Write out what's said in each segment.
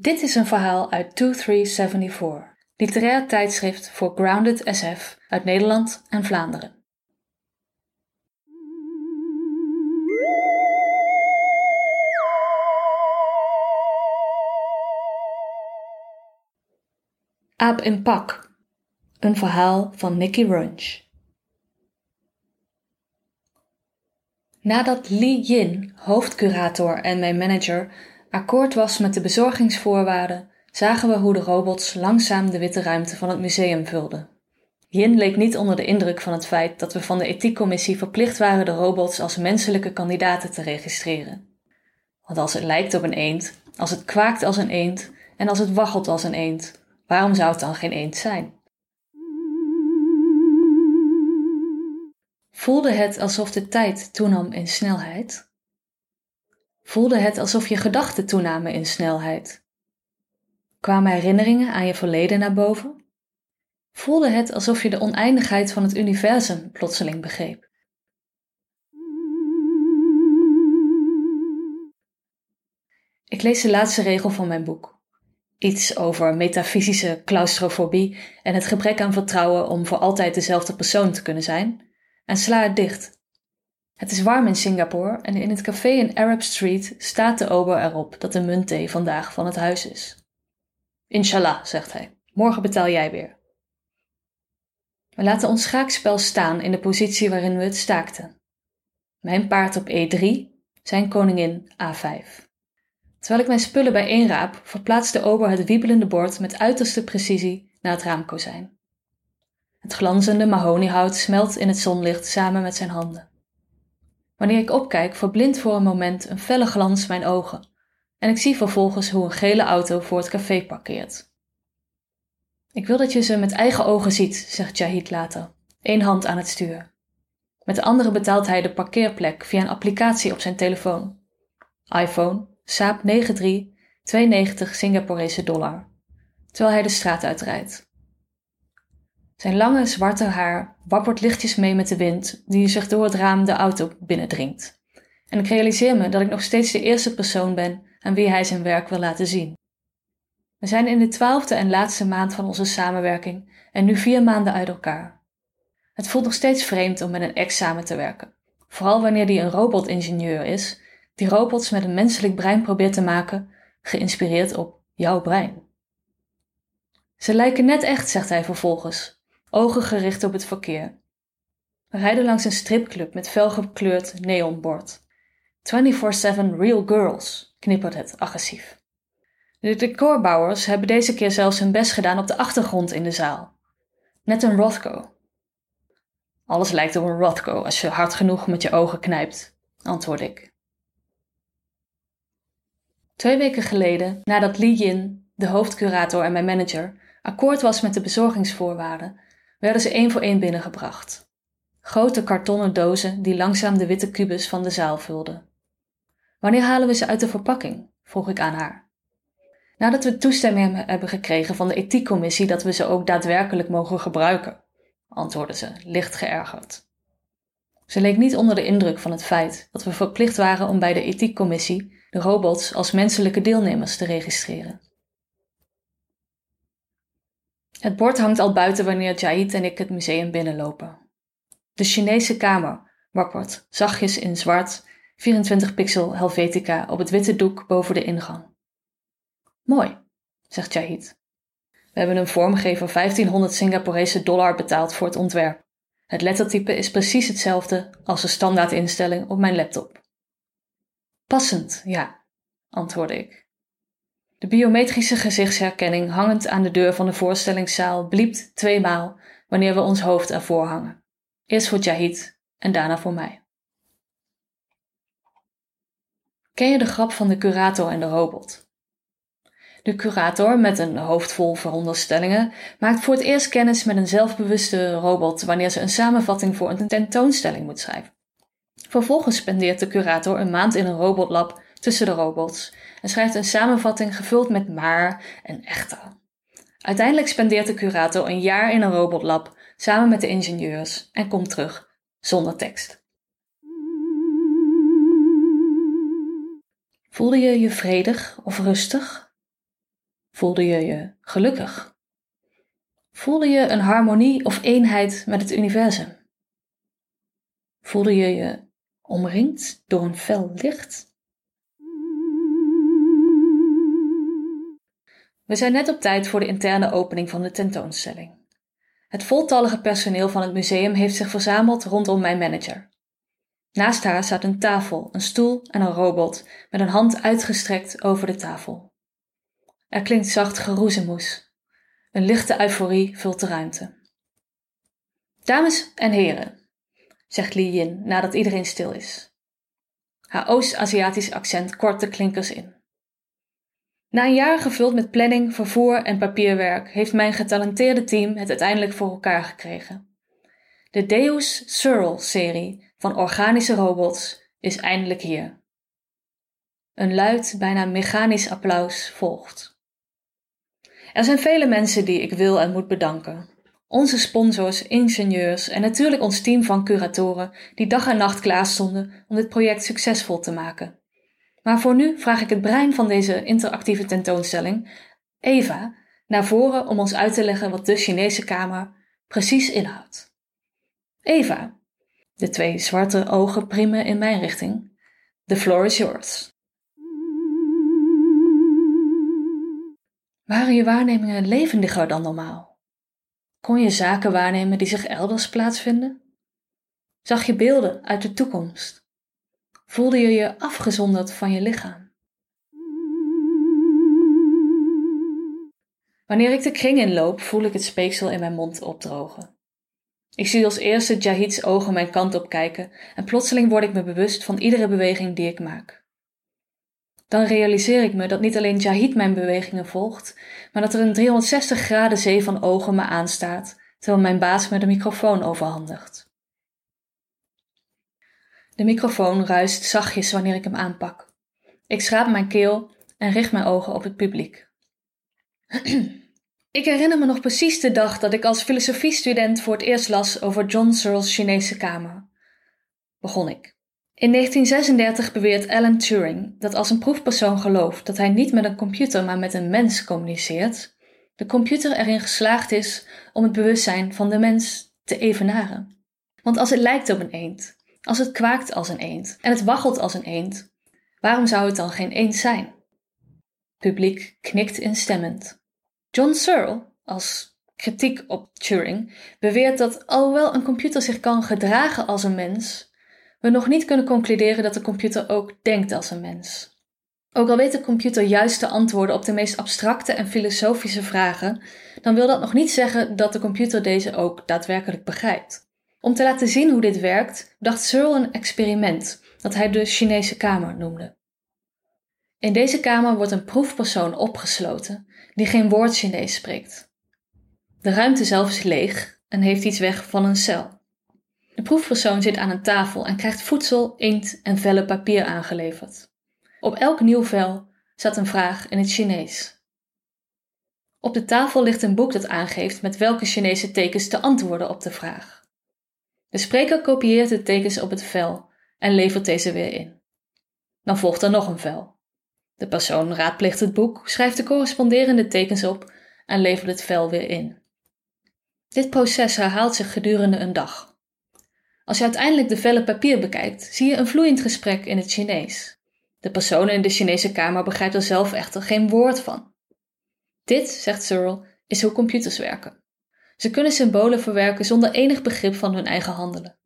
Dit is een verhaal uit 2374, literair tijdschrift voor Grounded SF uit Nederland en Vlaanderen. Aap in pak. Een verhaal van Nicky Runch. Nadat Li Yin, hoofdcurator en mijn manager, akkoord was met de bezorgingsvoorwaarden, zagen we hoe de robots langzaam de witte ruimte van het museum vulden. Yin leek niet onder de indruk van het feit dat we van de ethiekcommissie verplicht waren de robots als menselijke kandidaten te registreren. Want als het lijkt op een eend, als het kwaakt als een eend en als het waggelt als een eend, waarom zou het dan geen eend zijn? Voelde het alsof de tijd toenam in snelheid? Voelde het alsof je gedachten toenamen in snelheid? Kwamen herinneringen aan je verleden naar boven? Voelde het alsof je de oneindigheid van het universum plotseling begreep? Ik lees de laatste regel van mijn boek. Iets over metafysische claustrofobie en het gebrek aan vertrouwen om voor altijd dezelfde persoon te kunnen zijn, en sla het dicht. Het is warm in Singapore en in het café in Arab Street staat de ober erop dat de muntthee vandaag van het huis is. Inshallah, zegt hij, morgen betaal jij weer. We laten ons schaakspel staan in de positie waarin we het staakten. Mijn paard op E3, zijn koningin A5. Terwijl ik mijn spullen bijeenraap, verplaatst de ober het wiebelende bord met uiterste precisie naar het raamkozijn. Het glanzende mahoniehout smelt in het zonlicht samen met zijn handen. Wanneer ik opkijk, verblindt voor een moment een felle glans mijn ogen en ik zie vervolgens hoe een gele auto voor het café parkeert. Ik wil dat je ze met eigen ogen ziet, zegt Jahid later, één hand aan het stuur. Met de andere betaalt hij de parkeerplek via een applicatie op zijn telefoon. iPhone, Saab 93, 92 Singaporese dollar, terwijl hij de straat uitrijdt. Zijn lange zwarte haar wappert lichtjes mee met de wind die zich door het raam de auto binnendringt. En ik realiseer me dat ik nog steeds de eerste persoon ben aan wie hij zijn werk wil laten zien. We zijn in de twaalfde en laatste maand van onze samenwerking en nu vier maanden uit elkaar. Het voelt nog steeds vreemd om met een ex samen te werken, vooral wanneer die een robotingenieur is, die robots met een menselijk brein probeert te maken, geïnspireerd op jouw brein. Ze lijken net echt, zegt hij vervolgens, ogen gericht op het verkeer. We rijden langs een stripclub met felgekleurd neonbord. 24-7 Real Girls, knippert het agressief. De decorbouwers hebben deze keer zelfs hun best gedaan op de achtergrond in de zaal. Net een Rothko. Alles lijkt op een Rothko als je hard genoeg met je ogen knijpt, antwoord ik. Twee weken geleden, nadat Li Yin, de hoofdcurator en mijn manager, akkoord was met de bezorgingsvoorwaarden, werden ze één voor één binnengebracht. Grote kartonnen dozen die langzaam de witte kubus van de zaal vulden. Wanneer halen we ze uit de verpakking? vroeg ik aan haar. Nadat we toestemming hebben gekregen van de ethiekcommissie dat we ze ook daadwerkelijk mogen gebruiken, antwoordde ze, licht geërgerd. Ze leek niet onder de indruk van het feit dat we verplicht waren om bij de ethiekcommissie de robots als menselijke deelnemers te registreren. Het bord hangt al buiten wanneer Jahid en ik het museum binnenlopen. De Chinese kamer wappert, zachtjes in zwart, 24 pixel Helvetica op het witte doek boven de ingang. Mooi, zegt Jahid. We hebben een vormgever 1500 Singaporese dollar betaald voor het ontwerp. Het lettertype is precies hetzelfde als de standaardinstelling op mijn laptop. Passend, ja, antwoordde ik. De biometrische gezichtsherkenning hangend aan de deur van de voorstellingszaal bliept tweemaal wanneer we ons hoofd ervoor hangen. Eerst voor Jahid en daarna voor mij. Ken je de grap van de curator en de robot? De curator, met een hoofd vol veronderstellingen, maakt voor het eerst kennis met een zelfbewuste robot wanneer ze een samenvatting voor een tentoonstelling moet schrijven. Vervolgens spendeert de curator een maand in een robotlab tussen de robots en schrijft een samenvatting gevuld met maar en echter. Uiteindelijk spendeert de curator een jaar in een robotlab samen met de ingenieurs en komt terug zonder tekst. Voelde je je vredig of rustig? Voelde je je gelukkig? Voelde je een harmonie of eenheid met het universum? Voelde je je omringd door een fel licht? We zijn net op tijd voor de interne opening van de tentoonstelling. Het voltallige personeel van het museum heeft zich verzameld rondom mijn manager. Naast haar staat een tafel, een stoel en een robot met een hand uitgestrekt over de tafel. Er klinkt zacht geroezemoes. Een lichte euforie vult de ruimte. Dames en heren, zegt Li Yin nadat iedereen stil is. Haar Oost-Aziatisch accent kort de klinkers in. Na een jaar gevuld met planning, vervoer en papierwerk heeft mijn getalenteerde team het uiteindelijk voor elkaar gekregen. De Deus Searle-serie van organische robots is eindelijk hier. Een luid, bijna mechanisch applaus volgt. Er zijn vele mensen die ik wil en moet bedanken. Onze sponsors, ingenieurs en natuurlijk ons team van curatoren die dag en nacht klaar stonden om dit project succesvol te maken. Maar voor nu vraag ik het brein van deze interactieve tentoonstelling, Eva, naar voren om ons uit te leggen wat de Chinese kamer precies inhoudt. Eva, de twee zwarte ogen priemen in mijn richting. The floor is yours. Waren je waarnemingen levendiger dan normaal? Kon je zaken waarnemen die zich elders plaatsvinden? Zag je beelden uit de toekomst? Voelde je je afgezonderd van je lichaam? Wanneer ik de kring inloop, voel ik het speeksel in mijn mond opdrogen. Ik zie als eerste Jahid's ogen mijn kant op kijken en plotseling word ik me bewust van iedere beweging die ik maak. Dan realiseer ik me dat niet alleen Jahid mijn bewegingen volgt, maar dat er een 360 graden zee van ogen me aanstaat, terwijl mijn baas me de microfoon overhandigt. De microfoon ruist zachtjes wanneer ik hem aanpak. Ik schraap mijn keel en richt mijn ogen op het publiek. ik herinner me nog precies de dag dat ik als filosofiestudent voor het eerst las over John Searle's Chinese kamer. Begon ik. In 1936 beweert Alan Turing dat als een proefpersoon gelooft dat hij niet met een computer maar met een mens communiceert, de computer erin geslaagd is om het bewustzijn van de mens te evenaren. Want als het lijkt op een eend, als het kwaakt als een eend en het waggelt als een eend, waarom zou het dan geen eend zijn? Publiek knikt instemmend. John Searle, als kritiek op Turing, beweert dat alhoewel een computer zich kan gedragen als een mens, we nog niet kunnen concluderen dat de computer ook denkt als een mens. Ook al weet de computer juist de antwoorden op de meest abstracte en filosofische vragen, dan wil dat nog niet zeggen dat de computer deze ook daadwerkelijk begrijpt. Om te laten zien hoe dit werkt, dacht Searle een experiment dat hij de Chinese kamer noemde. In deze kamer wordt een proefpersoon opgesloten die geen woord Chinees spreekt. De ruimte zelf is leeg en heeft iets weg van een cel. De proefpersoon zit aan een tafel en krijgt voedsel, inkt en vellen papier aangeleverd. Op elk nieuw vel staat een vraag in het Chinees. Op de tafel ligt een boek dat aangeeft met welke Chinese tekens te antwoorden op de vraag. De spreker kopieert de tekens op het vel en levert deze weer in. Dan volgt er nog een vel. De persoon raadpleegt het boek, schrijft de corresponderende tekens op en levert het vel weer in. Dit proces herhaalt zich gedurende een dag. Als je uiteindelijk de vellen papier bekijkt, zie je een vloeiend gesprek in het Chinees. De persoon in de Chinese kamer begrijpt er zelf echter geen woord van. Dit, zegt Searle, is hoe computers werken. Ze kunnen symbolen verwerken zonder enig begrip van hun eigen handelen.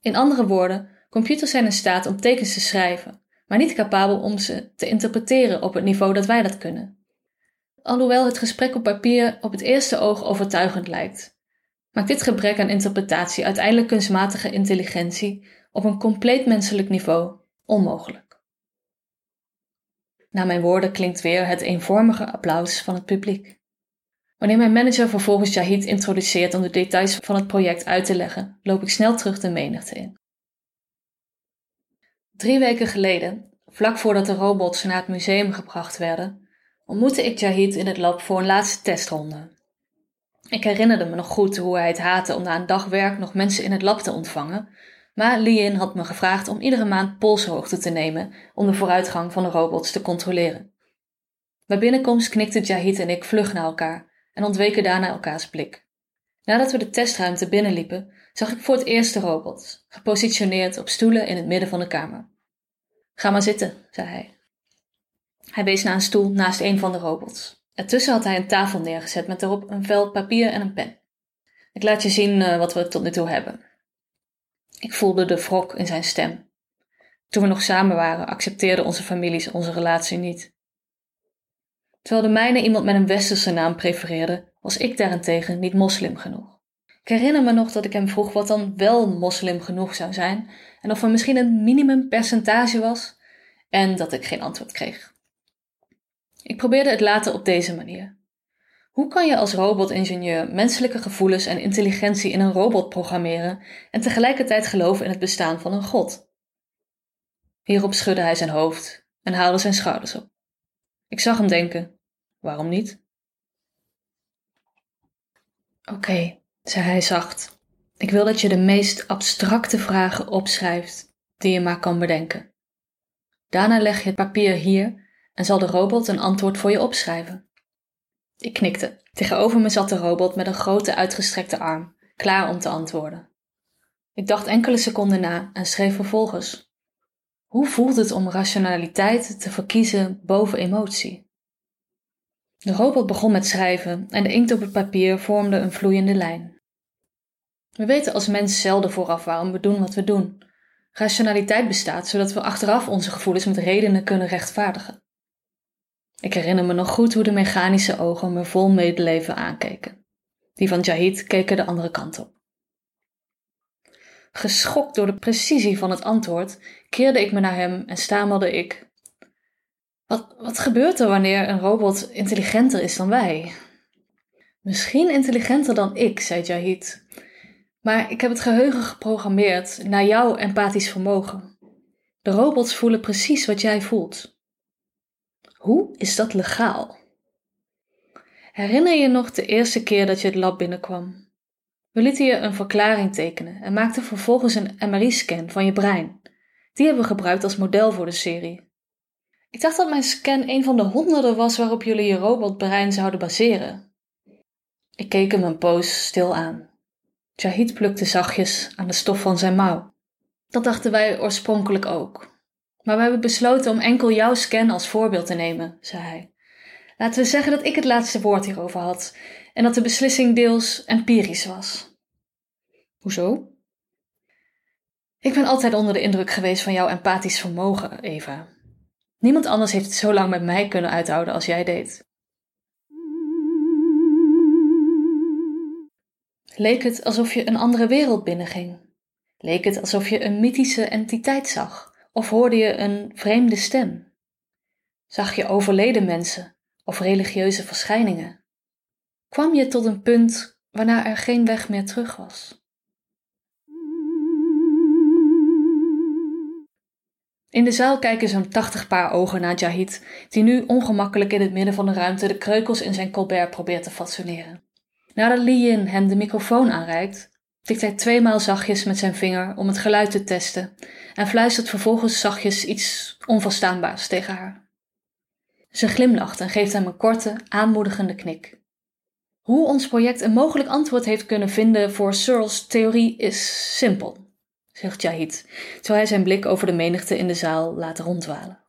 In andere woorden, computers zijn in staat om tekens te schrijven, maar niet capabel om ze te interpreteren op het niveau dat wij dat kunnen. Alhoewel het gesprek op papier op het eerste oog overtuigend lijkt, maakt dit gebrek aan interpretatie uiteindelijk kunstmatige intelligentie op een compleet menselijk niveau onmogelijk. Na mijn woorden klinkt weer het eenvormige applaus van het publiek. Wanneer mijn manager vervolgens Jahid introduceert om de details van het project uit te leggen, loop ik snel terug de menigte in. Drie weken geleden, vlak voordat de robots naar het museum gebracht werden, ontmoette ik Jahid in het lab voor een laatste testronde. Ik herinnerde me nog goed hoe hij het haatte om na een dag werk nog mensen in het lab te ontvangen, maar Lien had me gevraagd om iedere maand polshoogte te nemen om de vooruitgang van de robots te controleren. Bij binnenkomst knikten Jahid en ik vlug naar elkaar en ontweken daarna elkaars blik. Nadat we de testruimte binnenliepen, zag ik voor het eerst de robot, gepositioneerd op stoelen in het midden van de kamer. Ga maar zitten, zei hij. Hij wees naar een stoel naast een van de robots. Ertussen had hij een tafel neergezet met erop een vel papier en een pen. Ik laat je zien uh, wat we tot nu toe hebben. Ik voelde de wrok in zijn stem. Toen we nog samen waren, accepteerden onze families onze relatie niet. Terwijl de mijne iemand met een westerse naam prefereerde, was ik daarentegen niet moslim genoeg. Ik herinner me nog dat ik hem vroeg wat dan wel moslim genoeg zou zijn en of er misschien een minimumpercentage was en dat ik geen antwoord kreeg. Ik probeerde het later op deze manier. Hoe kan je als robotingenieur menselijke gevoelens en intelligentie in een robot programmeren en tegelijkertijd geloven in het bestaan van een god? Hierop schudde hij zijn hoofd en haalde zijn schouders op. Ik zag hem denken: waarom niet? Oké, zei hij zacht. Ik wil dat je de meest abstracte vragen opschrijft die je maar kan bedenken. Daarna leg je het papier hier en zal de robot een antwoord voor je opschrijven. Ik knikte. Tegenover me zat de robot met een grote uitgestrekte arm, klaar om te antwoorden. Ik dacht enkele seconden na en schreef vervolgens: Hoe voelt het om rationaliteit te verkiezen boven emotie? De robot begon met schrijven en de inkt op het papier vormde een vloeiende lijn. We weten als mens zelden vooraf waarom we doen wat we doen. Rationaliteit bestaat zodat we achteraf onze gevoelens met redenen kunnen rechtvaardigen. Ik herinner me nog goed hoe de mechanische ogen me vol medeleven aankeken. Die van Jahid keken de andere kant op. Geschokt door de precisie van het antwoord, keerde ik me naar hem en stamelde ik: wat, wat gebeurt er wanneer een robot intelligenter is dan wij? Misschien intelligenter dan ik, zei Jahid. Maar ik heb het geheugen geprogrammeerd naar jouw empathisch vermogen. De robots voelen precies wat jij voelt. Hoe is dat legaal? Herinner je nog de eerste keer dat je het lab binnenkwam? We lieten je een verklaring tekenen en maakten vervolgens een MRI-scan van je brein. Die hebben we gebruikt als model voor de serie. Ik dacht dat mijn scan een van de honderden was waarop jullie je robotbrein zouden baseren. Ik keek hem een poos stil aan. Jahid plukte zachtjes aan de stof van zijn mouw. Dat dachten wij oorspronkelijk ook. Maar we hebben besloten om enkel jouw scan als voorbeeld te nemen, zei hij. Laten we zeggen dat ik het laatste woord hierover had en dat de beslissing deels empirisch was. Hoezo? Ik ben altijd onder de indruk geweest van jouw empathisch vermogen, Eva. Niemand anders heeft het zo lang met mij kunnen uithouden als jij deed. Leek het alsof je een andere wereld binnenging? Leek het alsof je een mythische entiteit zag? Of hoorde je een vreemde stem? Zag je overleden mensen of religieuze verschijningen? Kwam je tot een punt waarna er geen weg meer terug was? In de zaal kijken zo'n tachtig paar ogen naar Jahid, die nu ongemakkelijk in het midden van de ruimte de kreukels in zijn colbert probeert te fatsoeneren. Nadat Li Yin hem de microfoon aanreikt, tikt hij tweemaal zachtjes met zijn vinger om het geluid te testen en fluistert vervolgens zachtjes iets onverstaanbaars tegen haar. Ze glimlacht en geeft hem een korte, aanmoedigende knik. Hoe ons project een mogelijk antwoord heeft kunnen vinden voor Searle's theorie is simpel, zegt Jahid, terwijl hij zijn blik over de menigte in de zaal laat rondwalen.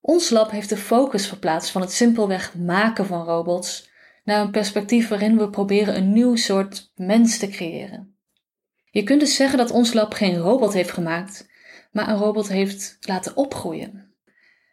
Ons lab heeft de focus verplaatst van het simpelweg maken van robots naar een perspectief waarin we proberen een nieuw soort mens te creëren. Je kunt dus zeggen dat ons lab geen robot heeft gemaakt, maar een robot heeft laten opgroeien.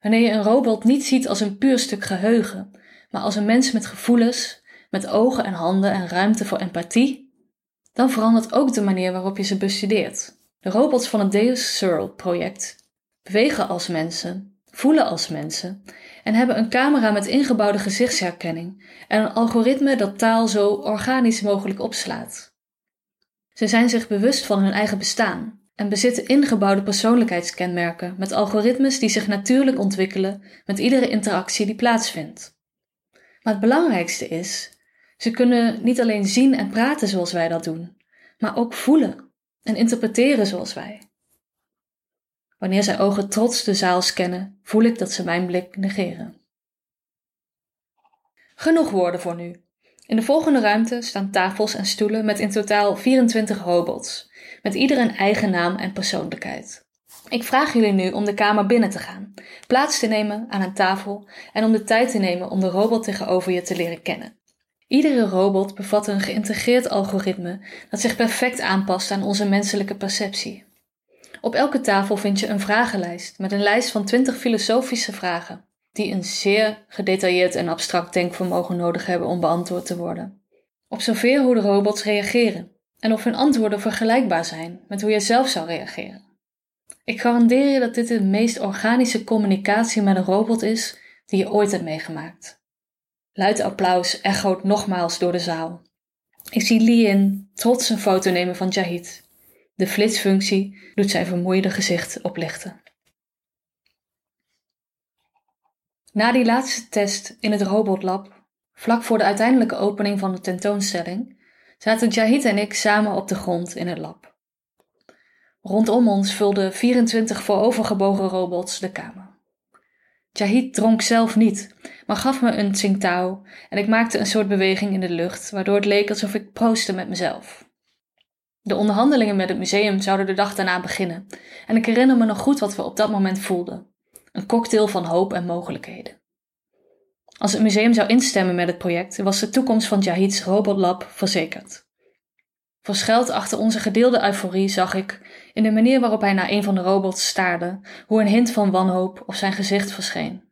Wanneer je een robot niet ziet als een puur stuk geheugen, maar als een mens met gevoelens, met ogen en handen en ruimte voor empathie, dan verandert ook de manier waarop je ze bestudeert. De robots van het Deus Searle project bewegen als mensen, voelen als mensen en hebben een camera met ingebouwde gezichtsherkenning en een algoritme dat taal zo organisch mogelijk opslaat. Ze zijn zich bewust van hun eigen bestaan en bezitten ingebouwde persoonlijkheidskenmerken met algoritmes die zich natuurlijk ontwikkelen met iedere interactie die plaatsvindt. Maar het belangrijkste is, ze kunnen niet alleen zien en praten zoals wij dat doen, maar ook voelen en interpreteren zoals wij. Wanneer zijn ogen trots de zaal scannen, voel ik dat ze mijn blik negeren. Genoeg woorden voor nu. In de volgende ruimte staan tafels en stoelen met in totaal 24 robots, met ieder een eigen naam en persoonlijkheid. Ik vraag jullie nu om de kamer binnen te gaan, plaats te nemen aan een tafel en om de tijd te nemen om de robot tegenover je te leren kennen. Iedere robot bevat een geïntegreerd algoritme dat zich perfect aanpast aan onze menselijke perceptie. Op elke tafel vind je een vragenlijst met een lijst van 20 filosofische vragen, die een zeer gedetailleerd en abstract denkvermogen nodig hebben om beantwoord te worden. Observeer hoe de robots reageren en of hun antwoorden vergelijkbaar zijn met hoe jij zelf zou reageren. Ik garandeer je dat dit de meest organische communicatie met een robot is die je ooit hebt meegemaakt. Luid applaus echoot nogmaals door de zaal. Ik zie Lien trots een foto nemen van Jahid. De flitsfunctie doet zijn vermoeide gezicht oplichten. Na die laatste test in het robotlab, vlak voor de uiteindelijke opening van de tentoonstelling, zaten Jahid en ik samen op de grond in het lab. Rondom ons vulden 24 voorovergebogen robots de kamer. Jahid dronk zelf niet, maar gaf me een Tsingtao en ik maakte een soort beweging in de lucht, waardoor het leek alsof ik proostte met mezelf. De onderhandelingen met het museum zouden de dag daarna beginnen en ik herinner me nog goed wat we op dat moment voelden. Een cocktail van hoop en mogelijkheden. Als het museum zou instemmen met het project, was de toekomst van Jahid's robotlab verzekerd. Verschuild achter onze gedeelde euforie zag ik, in de manier waarop hij naar een van de robots staarde, hoe een hint van wanhoop op zijn gezicht verscheen.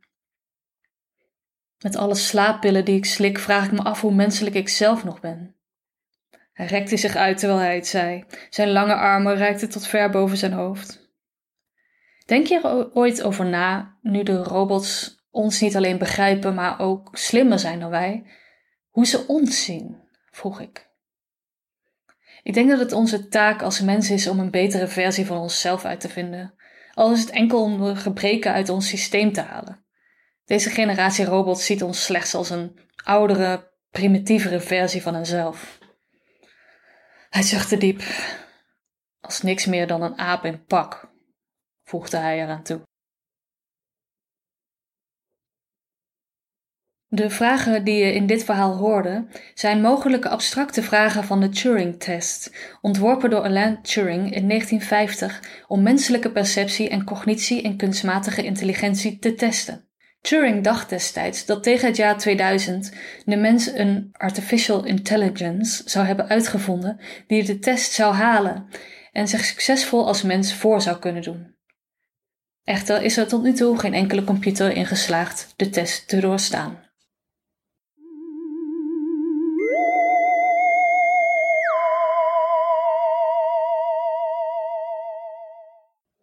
Met alle slaappillen die ik slik, vraag ik me af hoe menselijk ik zelf nog ben. Hij rekte zich uit terwijl hij het zei. Zijn lange armen reikten tot ver boven zijn hoofd. Denk je er ooit over na, nu de robots ons niet alleen begrijpen, maar ook slimmer zijn dan wij, hoe ze ons zien? vroeg ik. Ik denk dat het onze taak als mens is om een betere versie van onszelf uit te vinden, al is het enkel om de gebreken uit ons systeem te halen. Deze generatie robots ziet ons slechts als een oudere, primitievere versie van henzelf. Hij zuchtte diep, als niks meer dan een aap in pak, voegde hij eraan toe. De vragen die je in dit verhaal hoorde zijn mogelijke abstracte vragen van de Turing-test, ontworpen door Alan Turing in 1950 om menselijke perceptie en cognitie in kunstmatige intelligentie te testen. Turing dacht destijds dat tegen het jaar 2000 de mens een artificial intelligence zou hebben uitgevonden die de test zou halen en zich succesvol als mens voor zou kunnen doen. Echter is er tot nu toe geen enkele computer in geslaagd de test te doorstaan.